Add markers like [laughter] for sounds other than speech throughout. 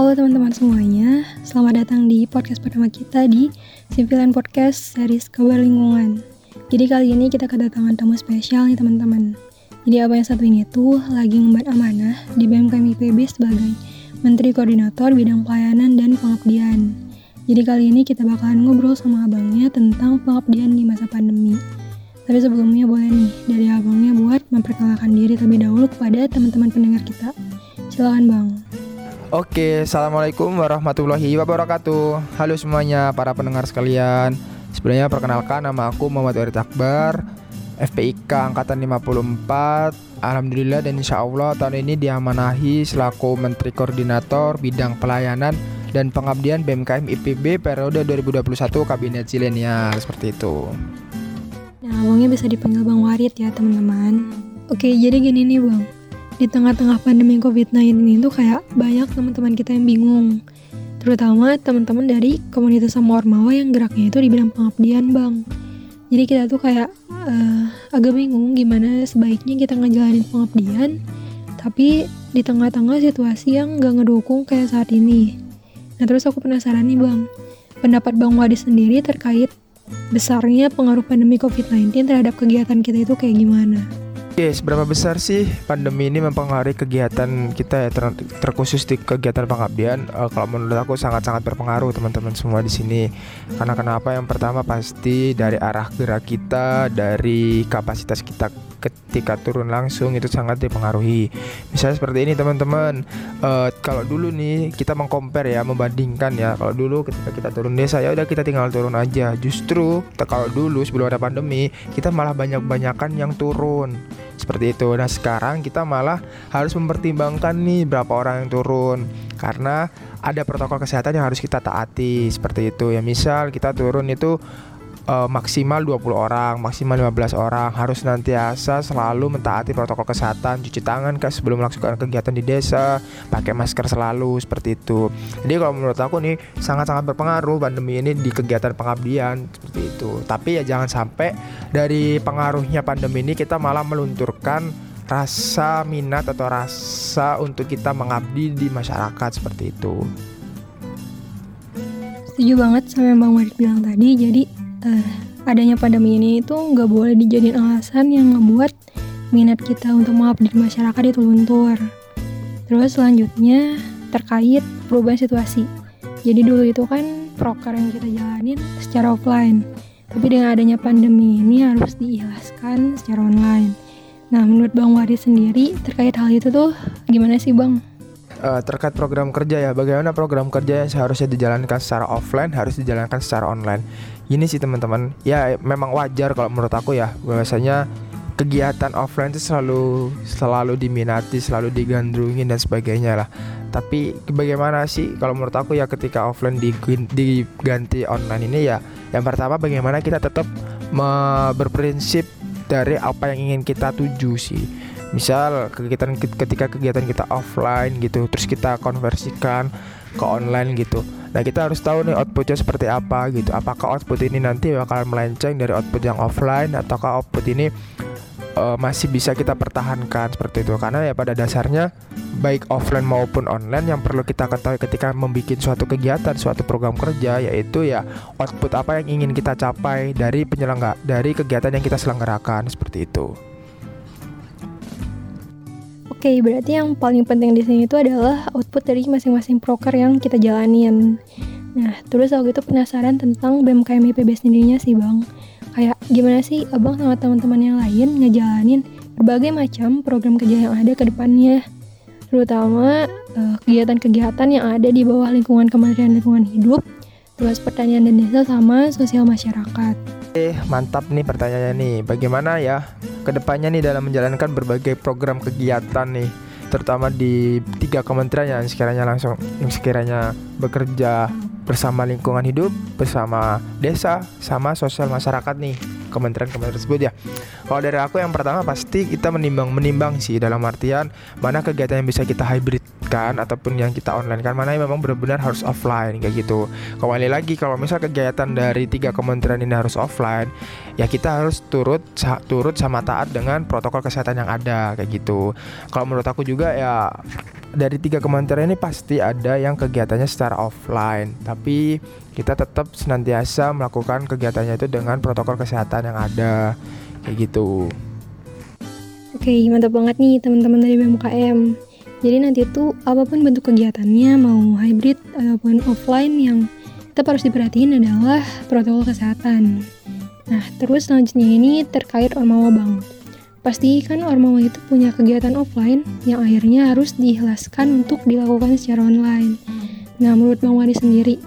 Halo teman-teman semuanya, selamat datang di podcast pertama kita di Simpilan Podcast series Kabar Lingkungan. Jadi kali ini kita kedatangan tamu spesial nih teman-teman. Jadi abang yang satu ini tuh lagi ngemban amanah di BMKM IPB sebagai Menteri Koordinator Bidang Pelayanan dan Pengabdian. Jadi kali ini kita bakalan ngobrol sama abangnya tentang pengabdian di masa pandemi. Tapi sebelumnya boleh nih dari abangnya buat memperkenalkan diri terlebih dahulu kepada teman-teman pendengar kita. Silakan bang. Oke, assalamualaikum warahmatullahi wabarakatuh. Halo semuanya para pendengar sekalian. Sebenarnya perkenalkan nama aku Muhammad Warid Akbar, FPIK angkatan 54. Alhamdulillah dan insya Allah tahun ini diamanahi selaku Menteri Koordinator Bidang Pelayanan dan Pengabdian BMKM IPB periode 2021 Kabinet Zilenial seperti itu. Nah, abangnya bisa dipanggil Bang Warid ya teman-teman. Oke, jadi gini nih bang. Di tengah-tengah pandemi COVID-19 ini tuh kayak banyak teman-teman kita yang bingung. Terutama teman-teman dari komunitas sama Ormawa yang geraknya itu di bidang pengabdian bang. Jadi kita tuh kayak uh, agak bingung gimana sebaiknya kita ngejalanin pengabdian, tapi di tengah-tengah situasi yang gak ngedukung kayak saat ini. Nah terus aku penasaran nih bang, pendapat Bang Wadi sendiri terkait besarnya pengaruh pandemi COVID-19 terhadap kegiatan kita itu kayak gimana? Oke, seberapa besar sih pandemi ini mempengaruhi kegiatan kita ya ter terkhusus di kegiatan pengabdian? Uh, kalau menurut aku sangat-sangat berpengaruh teman-teman semua di sini. Karena kenapa? Yang pertama pasti dari arah gerak kita, dari kapasitas kita ketika turun langsung itu sangat dipengaruhi. Misalnya seperti ini teman-teman, uh, kalau dulu nih kita mengcompare ya, membandingkan ya. Kalau dulu ketika kita turun desa ya udah kita tinggal turun aja. Justru kalau dulu sebelum ada pandemi kita malah banyak-banyakan yang turun seperti itu. Nah sekarang kita malah harus mempertimbangkan nih berapa orang yang turun karena ada protokol kesehatan yang harus kita taati seperti itu ya. Misal kita turun itu uh, maksimal 20 orang, maksimal 15 orang harus nantiasa selalu mentaati protokol kesehatan, cuci tangan kan sebelum melakukan kegiatan di desa, pakai masker selalu seperti itu. Jadi kalau menurut aku nih sangat-sangat berpengaruh pandemi ini di kegiatan pengabdian seperti itu. Tapi ya jangan sampai dari pengaruhnya pandemi ini kita malah melunturkan rasa minat atau rasa untuk kita mengabdi di masyarakat seperti itu. Setuju banget sama yang Bang Warid bilang tadi. Jadi uh, adanya pandemi ini itu nggak boleh dijadiin alasan yang ngebuat minat kita untuk mengabdi di masyarakat itu luntur. Terus selanjutnya terkait perubahan situasi. Jadi dulu itu kan proker yang kita jalanin secara offline. Tapi dengan adanya pandemi ini harus diikhlaskan secara online. Nah, menurut Bang Wari sendiri terkait hal itu tuh gimana sih Bang? Uh, terkait program kerja ya, bagaimana program kerja yang seharusnya dijalankan secara offline harus dijalankan secara online ini sih teman-teman. Ya memang wajar kalau menurut aku ya. Biasanya kegiatan offline itu selalu selalu diminati selalu digandrungin dan sebagainya lah. Tapi bagaimana sih kalau menurut aku ya ketika offline diganti online ini ya yang pertama bagaimana kita tetap berprinsip dari apa yang ingin kita tuju sih. Misal kegiatan ketika kegiatan kita offline gitu terus kita konversikan ke online gitu Nah kita harus tahu nih outputnya seperti apa gitu. Apakah output ini nanti bakal melenceng dari output yang offline ataukah output ini uh, masih bisa kita pertahankan seperti itu. Karena ya pada dasarnya baik offline maupun online yang perlu kita ketahui ketika membuat suatu kegiatan, suatu program kerja yaitu ya output apa yang ingin kita capai dari penyelenggara dari kegiatan yang kita selenggarakan seperti itu. Oke, okay, berarti yang paling penting di sini itu adalah output dari masing-masing proker yang kita jalanin. Nah, terus aku itu penasaran tentang BMKM IPB sendirinya sih, Bang. Kayak gimana sih Abang sama teman-teman yang lain ngejalanin berbagai macam program kerja yang ada ke depannya. Terutama eh, kegiatan-kegiatan yang ada di bawah lingkungan Kementerian Lingkungan Hidup, terus pertanian dan desa sama sosial masyarakat. Eh, mantap nih pertanyaannya nih. Bagaimana ya ke depannya nih dalam menjalankan berbagai program kegiatan nih terutama di tiga kementerian yang sekiranya langsung yang sekiranya bekerja bersama lingkungan hidup, bersama desa, sama sosial masyarakat nih kementerian-kementerian tersebut ya. Kalau dari aku yang pertama pasti kita menimbang menimbang sih dalam artian mana kegiatan yang bisa kita hybridkan ataupun yang kita online kan mana yang memang benar-benar harus offline kayak gitu. Kembali lagi kalau misal kegiatan dari tiga kementerian ini harus offline, ya kita harus turut turut sama taat dengan protokol kesehatan yang ada kayak gitu. Kalau menurut aku juga ya dari tiga kementerian ini pasti ada yang kegiatannya secara offline, tapi kita tetap senantiasa melakukan kegiatannya itu dengan protokol kesehatan yang ada, kayak gitu. Oke, mantap banget nih teman-teman dari BMKM. Jadi nanti tuh apa pun bentuk kegiatannya, mau hybrid ataupun offline yang tetap harus diperhatiin adalah protokol kesehatan. Nah, terus selanjutnya ini terkait Ormawa Bang. Pasti kan Ormawa itu punya kegiatan offline yang akhirnya harus dijelaskan untuk dilakukan secara online. Nah, menurut Bang Wari sendiri,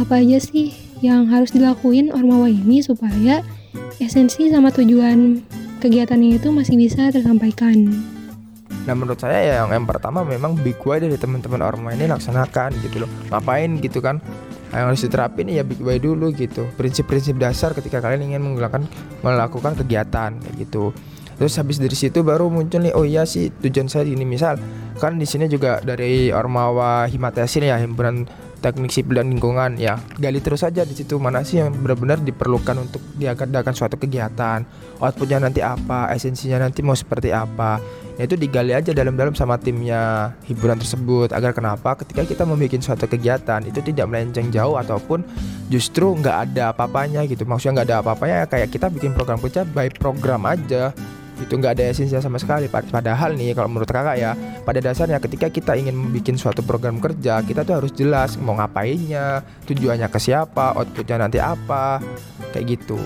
apa aja sih yang harus dilakuin Ormawa ini supaya esensi sama tujuan kegiatannya itu masih bisa tersampaikan? Nah menurut saya ya yang, yang pertama memang big way dari teman-teman Ormawa ini laksanakan gitu loh. Ngapain gitu kan? yang harus diterapin ya big way dulu gitu prinsip-prinsip dasar ketika kalian ingin melakukan melakukan kegiatan gitu terus habis dari situ baru muncul nih oh iya sih tujuan saya ini misal kan di sini juga dari Ormawa Himatesin ya himpunan teknik sipil dan lingkungan ya. Gali terus saja di situ mana sih yang benar-benar diperlukan untuk diadakan suatu kegiatan outputnya nanti apa esensinya nanti mau seperti apa. Ya itu digali aja dalam-dalam sama timnya hiburan tersebut agar kenapa ketika kita membuat suatu kegiatan itu tidak melenceng jauh ataupun justru nggak ada apa-apanya gitu. Maksudnya nggak ada apa-apanya kayak kita bikin program kerja by program aja itu nggak ada esensinya sama sekali. Padahal nih kalau menurut kakak ya pada dasarnya ketika kita ingin bikin suatu program kerja kita tuh harus jelas mau ngapainnya tujuannya ke siapa outputnya nanti apa kayak gitu.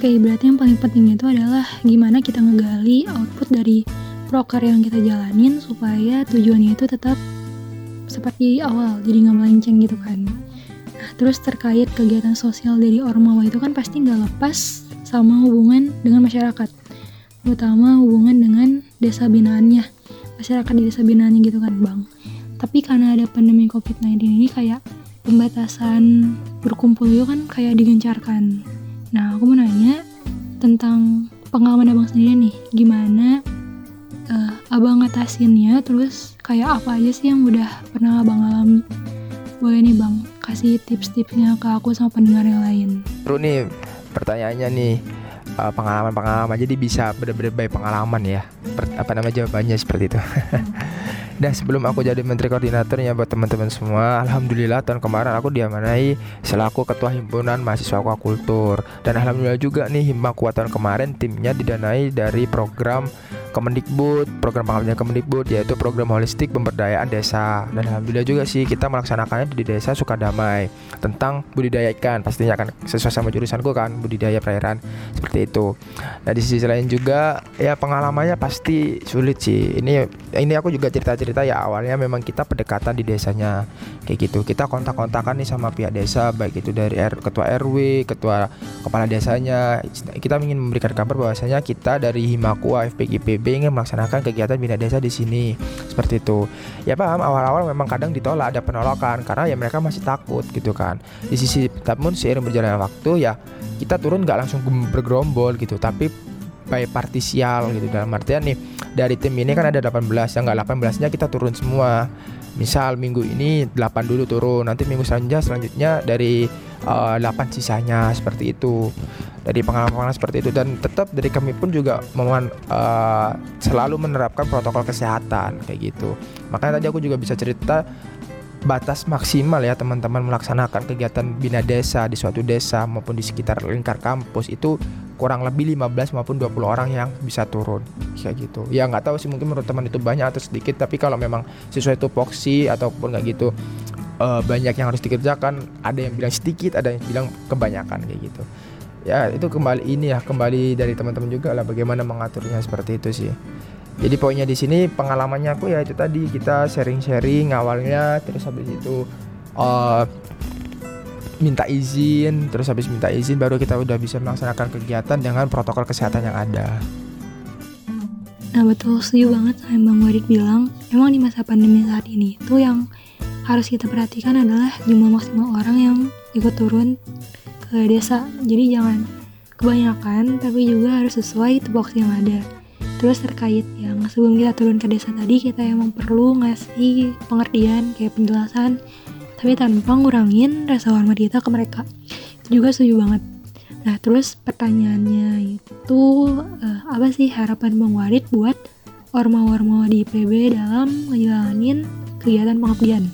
Oke berarti yang paling penting itu adalah gimana kita ngegali output dari proker yang kita jalanin supaya tujuannya itu tetap seperti awal jadi nggak melenceng gitu kan. Nah terus terkait kegiatan sosial dari Ormawa itu kan pasti nggak lepas sama hubungan dengan masyarakat terutama hubungan dengan desa binaannya. Masyarakat di desa binaannya gitu kan bang. Tapi karena ada pandemi covid-19 ini kayak pembatasan berkumpul itu kan kayak digencarkan. Nah aku mau nanya tentang pengalaman abang sendiri nih. Gimana uh, abang ngatasinnya terus kayak apa aja sih yang udah pernah abang alami? Boleh nih bang kasih tips-tipsnya ke aku sama pendengar yang lain. Terus nih pertanyaannya nih uh, pengalaman-pengalaman. Jadi bisa bener-bener baik pengalaman ya. Per, apa namanya jawabannya seperti itu [laughs] Dan sebelum aku jadi menteri koordinatornya buat teman-teman semua, alhamdulillah tahun kemarin aku diamanai selaku ketua himpunan mahasiswa akuakultur. Dan alhamdulillah juga nih himpunan tahun kemarin timnya didanai dari program Kemendikbud, program pengambilan Kemendikbud yaitu program holistik pemberdayaan desa. Dan alhamdulillah juga sih kita melaksanakannya di desa Sukadamai tentang budidaya ikan. Pastinya akan sesuai sama jurusanku kan, budidaya perairan seperti itu. Nah, di sisi lain juga ya pengalamannya pasti sulit sih. Ini ini aku juga cerita-cerita ya awalnya memang kita pendekatan di desanya. Kayak gitu. Kita kontak-kontakan nih sama pihak desa baik itu dari R, ketua RW, ketua kepala desanya. Kita ingin memberikan kabar bahwasanya kita dari Himakua FPGP PBB ingin melaksanakan kegiatan bina desa di sini. Seperti itu. Ya paham? Awal-awal memang kadang ditolak ada penolakan karena ya mereka masih takut gitu kan. Di sisi namun seiring berjalannya waktu ya kita turun nggak langsung bergerombol gitu. Tapi by partisial gitu. Dalam artian nih dari tim ini kan ada 18 yang nggak 18 nya kita turun semua. Misal minggu ini 8 dulu turun nanti minggu selanjutnya selanjutnya dari uh, eh, 8 sisanya seperti itu. Dari pengalaman-pengalaman seperti itu. Dan tetap dari kami pun juga meman, uh, selalu menerapkan protokol kesehatan kayak gitu. Makanya tadi aku juga bisa cerita batas maksimal ya teman-teman melaksanakan kegiatan bina desa di suatu desa maupun di sekitar lingkar kampus itu kurang lebih 15 maupun 20 orang yang bisa turun. Kayak gitu. Ya nggak tahu sih mungkin menurut teman itu banyak atau sedikit tapi kalau memang sesuai tupoksi ataupun nggak gitu uh, banyak yang harus dikerjakan ada yang bilang sedikit ada yang bilang kebanyakan kayak gitu. Ya itu kembali ini ya kembali dari teman-teman juga lah bagaimana mengaturnya seperti itu sih. Jadi poinnya di sini pengalamannya aku ya itu tadi kita sharing-sharing awalnya terus habis itu uh, minta izin terus habis minta izin baru kita udah bisa melaksanakan kegiatan dengan protokol kesehatan yang ada. Nah betul setuju banget sama Bang Warid bilang. Emang di masa pandemi saat ini tuh yang harus kita perhatikan adalah jumlah maksimal orang yang ikut turun ke desa. Jadi jangan kebanyakan tapi juga harus sesuai tupoksi yang ada. Terus terkait yang sebelum kita turun ke desa tadi kita emang perlu ngasih pengertian kayak penjelasan tapi tanpa ngurangin rasa hormat kita ke mereka. Itu juga setuju banget. Nah terus pertanyaannya itu uh, apa sih harapan Bang Warid buat ormawa-ormawa di IPB dalam ngejalanin kegiatan pengabdian?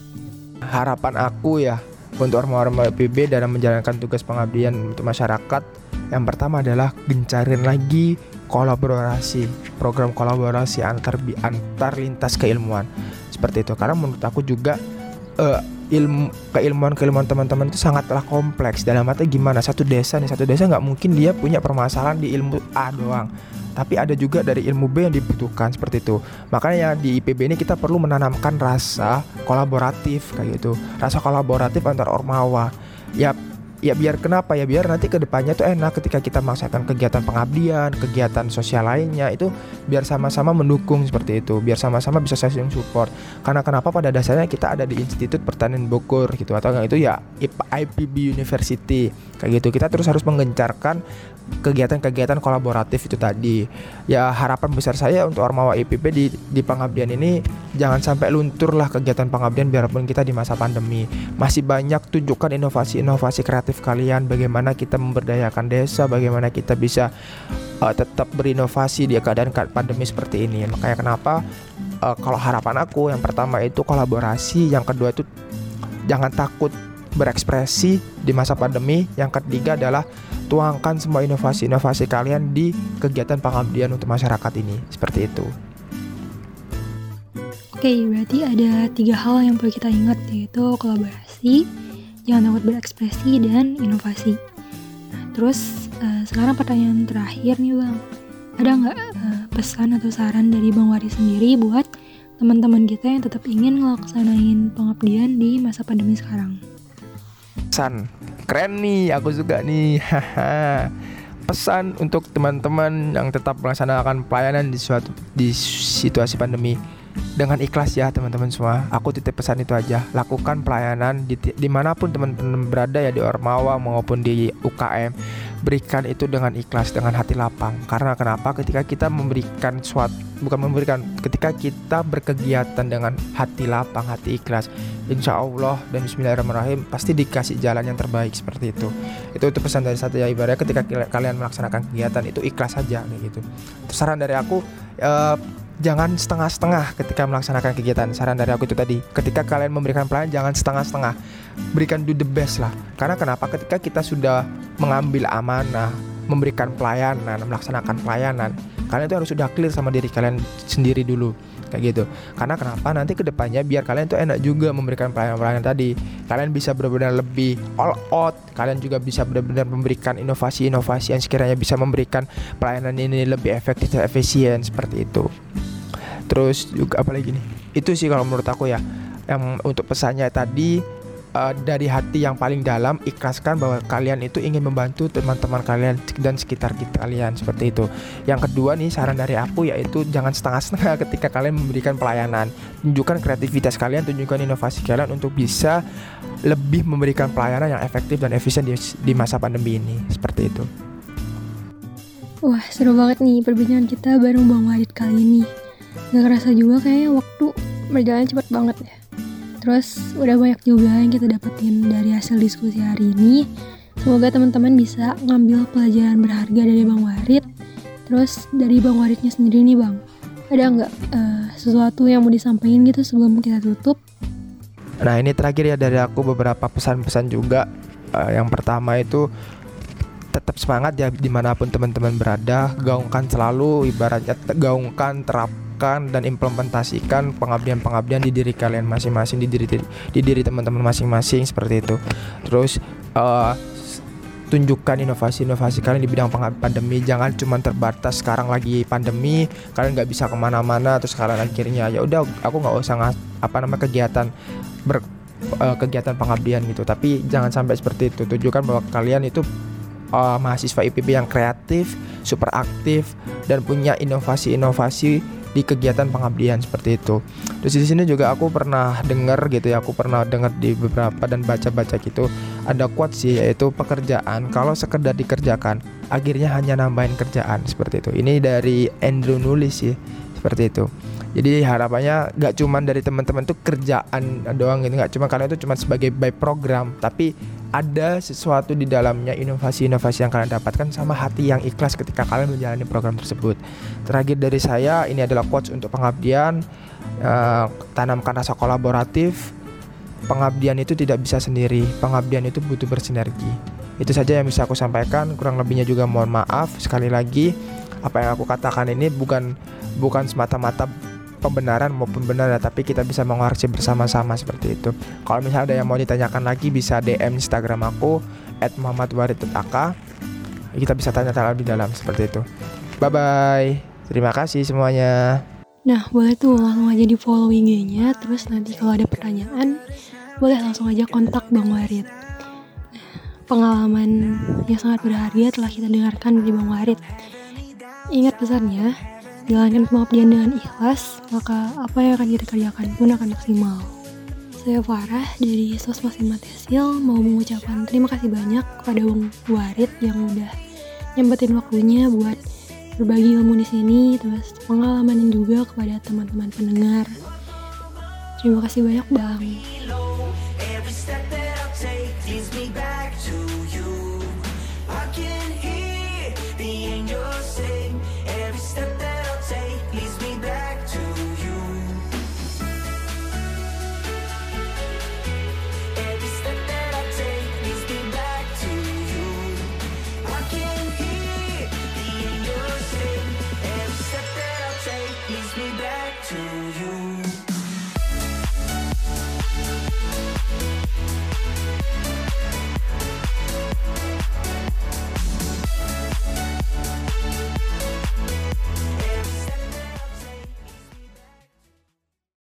Harapan aku ya untuk ormawa-ormawa IPB dalam menjalankan tugas pengabdian untuk masyarakat yang pertama adalah gencarin lagi kolaborasi program kolaborasi antar antar lintas keilmuan. Seperti itu. Karena menurut aku juga uh, ilmu keilmuan keilmuan teman-teman itu sangatlah kompleks. Dalam arti gimana? Satu desa nih satu desa nggak mungkin dia punya permasalahan di ilmu A doang. Tapi ada juga dari ilmu B yang dibutuhkan seperti itu. Makanya di IPB ini kita perlu menanamkan rasa kolaboratif kayak gitu. Rasa kolaboratif antar ormawa. Ya ya biar kenapa ya? Biar nanti ke depannya tuh enak ketika kita melaksanakan kegiatan pengabdian kegiatan sosial lainnya itu biar sama-sama mendukung seperti itu biar sama-sama bisa saling support. Karena kenapa? Pada dasarnya kita ada di Institut Pertanian Bogor gitu atau itu ya IPB University kayak gitu. Kita terus harus menggencarkan kegiatan-kegiatan kolaboratif itu tadi ya harapan besar saya untuk Ormawa IPB di di pengabdian ini jangan sampai luntur lah kegiatan pengabdian biarpun kita di masa pandemi masih banyak tunjukkan inovasi-inovasi kreatif kalian bagaimana kita memberdayakan desa bagaimana kita bisa uh, tetap berinovasi di keadaan pandemi seperti ini makanya kenapa uh, kalau harapan aku yang pertama itu kolaborasi yang kedua itu jangan takut berekspresi di masa pandemi. Yang ketiga adalah tuangkan semua inovasi-inovasi kalian di kegiatan pengabdian untuk masyarakat ini. Seperti itu. Oke, berarti ada tiga hal yang perlu kita ingat yaitu kolaborasi, jangan takut berekspresi, dan inovasi. Nah, terus uh, sekarang pertanyaan terakhir nih bang, ada nggak uh, pesan atau saran dari bang Wari sendiri buat teman-teman kita yang tetap ingin ngelaksanain pengabdian di masa pandemi sekarang? pesan keren nih aku juga nih. [laughs] Haha. Pesan untuk teman-teman yang tetap melaksanakan pelayanan di suatu di situasi pandemi. Dengan ikhlas ya teman-teman semua. Aku titip pesan itu aja. Lakukan pelayanan di, di mana pun teman-teman berada ya di Ormawa maupun di UKM berikan itu dengan ikhlas dengan hati lapang. Karena kenapa? Ketika kita memberikan suatu bukan memberikan ketika kita berkegiatan dengan hati lapang hati ikhlas insya Allah dan Bismillahirrahmanirrahim pasti dikasih jalan yang terbaik seperti itu. Itu itu pesan dari satu ya ibaratnya ketika kalian melaksanakan kegiatan itu ikhlas saja gitu. Saran dari aku uh, jangan setengah-setengah ketika melaksanakan kegiatan. Saran dari aku itu tadi ketika kalian memberikan pelayanan jangan setengah-setengah berikan do the best lah. Karena kenapa? Ketika kita sudah mengambil amanah memberikan pelayanan melaksanakan pelayanan kalian itu harus sudah clear sama diri kalian sendiri dulu. Kayak gitu. Karena kenapa? Nanti ke depannya biar kalian tuh enak juga memberikan pelayanan-pelayanan tadi. Kalian bisa benar-benar lebih all out. Kalian juga bisa benar-benar memberikan inovasi-inovasi yang sekiranya bisa memberikan pelayanan ini lebih efektif dan efisien seperti itu. Terus juga apa lagi nih? Itu sih kalau menurut aku ya. Yang untuk pesannya tadi uh, dari hati yang paling dalam ikhlaskan bahwa kalian itu ingin membantu teman-teman kalian dan sekitar kita kalian seperti itu. Yang kedua nih saran dari aku yaitu jangan setengah-setengah [laughs] ketika kalian memberikan pelayanan. Tunjukkan kreativitas kalian, tunjukkan inovasi kalian untuk bisa lebih memberikan pelayanan yang efektif dan efisien di, di masa pandemi ini. Seperti itu. Wah seru banget nih perbincangan kita bareng Bang Wadid kali ini. Gak kerasa juga kayaknya waktu berjalan cepat banget ya. Terus udah banyak juga yang kita dapetin dari hasil diskusi hari ini. Semoga teman-teman bisa ngambil pelajaran berharga dari Bang Warid. Terus dari Bang Waridnya sendiri nih Bang, ada nggak uh, sesuatu yang mau disampaikan gitu sebelum kita tutup? Nah ini terakhir ya dari aku beberapa pesan-pesan juga. Uh, yang pertama itu tetap semangat ya di mana pun teman-teman berada, gaungkan selalu ibaratnya gaungkan terap terapkan dan implementasikan pengabdian-pengabdian di diri kalian masing-masing di diri di diri teman-teman masing-masing seperti itu. Terus uh, tunjukkan inovasi-inovasi kalian di bidang pandemi. Jangan cuma terbatas sekarang lagi pandemi kalian nggak bisa ke mana-mana terus kalian akhirnya ya udah aku nggak usah ngas, apa nama kegiatan ber, uh, kegiatan pengabdian gitu. Tapi jangan sampai seperti itu. Tunjukkan bahwa kalian itu uh, mahasiswa IPB yang kreatif super aktif dan punya inovasi-inovasi di kegiatan pengabdian seperti itu. Terus di sini juga aku pernah dengar gitu ya, aku pernah dengar di beberapa dan baca-baca gitu ada quote sih yaitu pekerjaan kalau sekedar dikerjakan akhirnya hanya nambahin kerjaan seperti itu. Ini dari Andrew nulis sih seperti itu. Jadi harapannya nggak cuman dari teman-teman tuh kerjaan doang gitu, nggak cuma kalian itu cuma sebagai by program, tapi ada sesuatu di dalamnya inovasi-inovasi yang kalian dapatkan sama hati yang ikhlas ketika kalian menjalani program tersebut. Terakhir dari saya ini adalah quotes untuk pengabdian, uh, tanamkan rasa kolaboratif. Pengabdian itu tidak bisa sendiri, pengabdian itu butuh bersinergi. Itu saja yang bisa aku sampaikan. Kurang lebihnya juga mohon maaf sekali lagi apa yang aku katakan ini bukan bukan semata-mata pembenaran maupun benar ya, tapi kita bisa mengoreksi bersama-sama seperti itu. Kalau misalnya ada yang mau ditanyakan lagi bisa DM Instagram aku @muhammadwarid.ak. Kita bisa tanya-tanya lebih dalam seperti itu. Bye bye. Terima kasih semuanya. Nah, boleh tuh langsung aja di follow IG-nya, terus nanti kalau ada pertanyaan, boleh langsung aja kontak Bang Warid. Pengalaman yang sangat berharga telah kita dengarkan dari Bang Warid. Ingat pesannya, Jalankan pengabdian dengan ikhlas, maka apa yang akan kita kerjakan pun akan maksimal. Saya Farah dari Sosmas Tesil mau mengucapkan terima kasih banyak kepada Bang Warid yang udah nyempetin waktunya buat berbagi ilmu di sini, terus pengalaman juga kepada teman-teman pendengar. Terima kasih banyak Bang.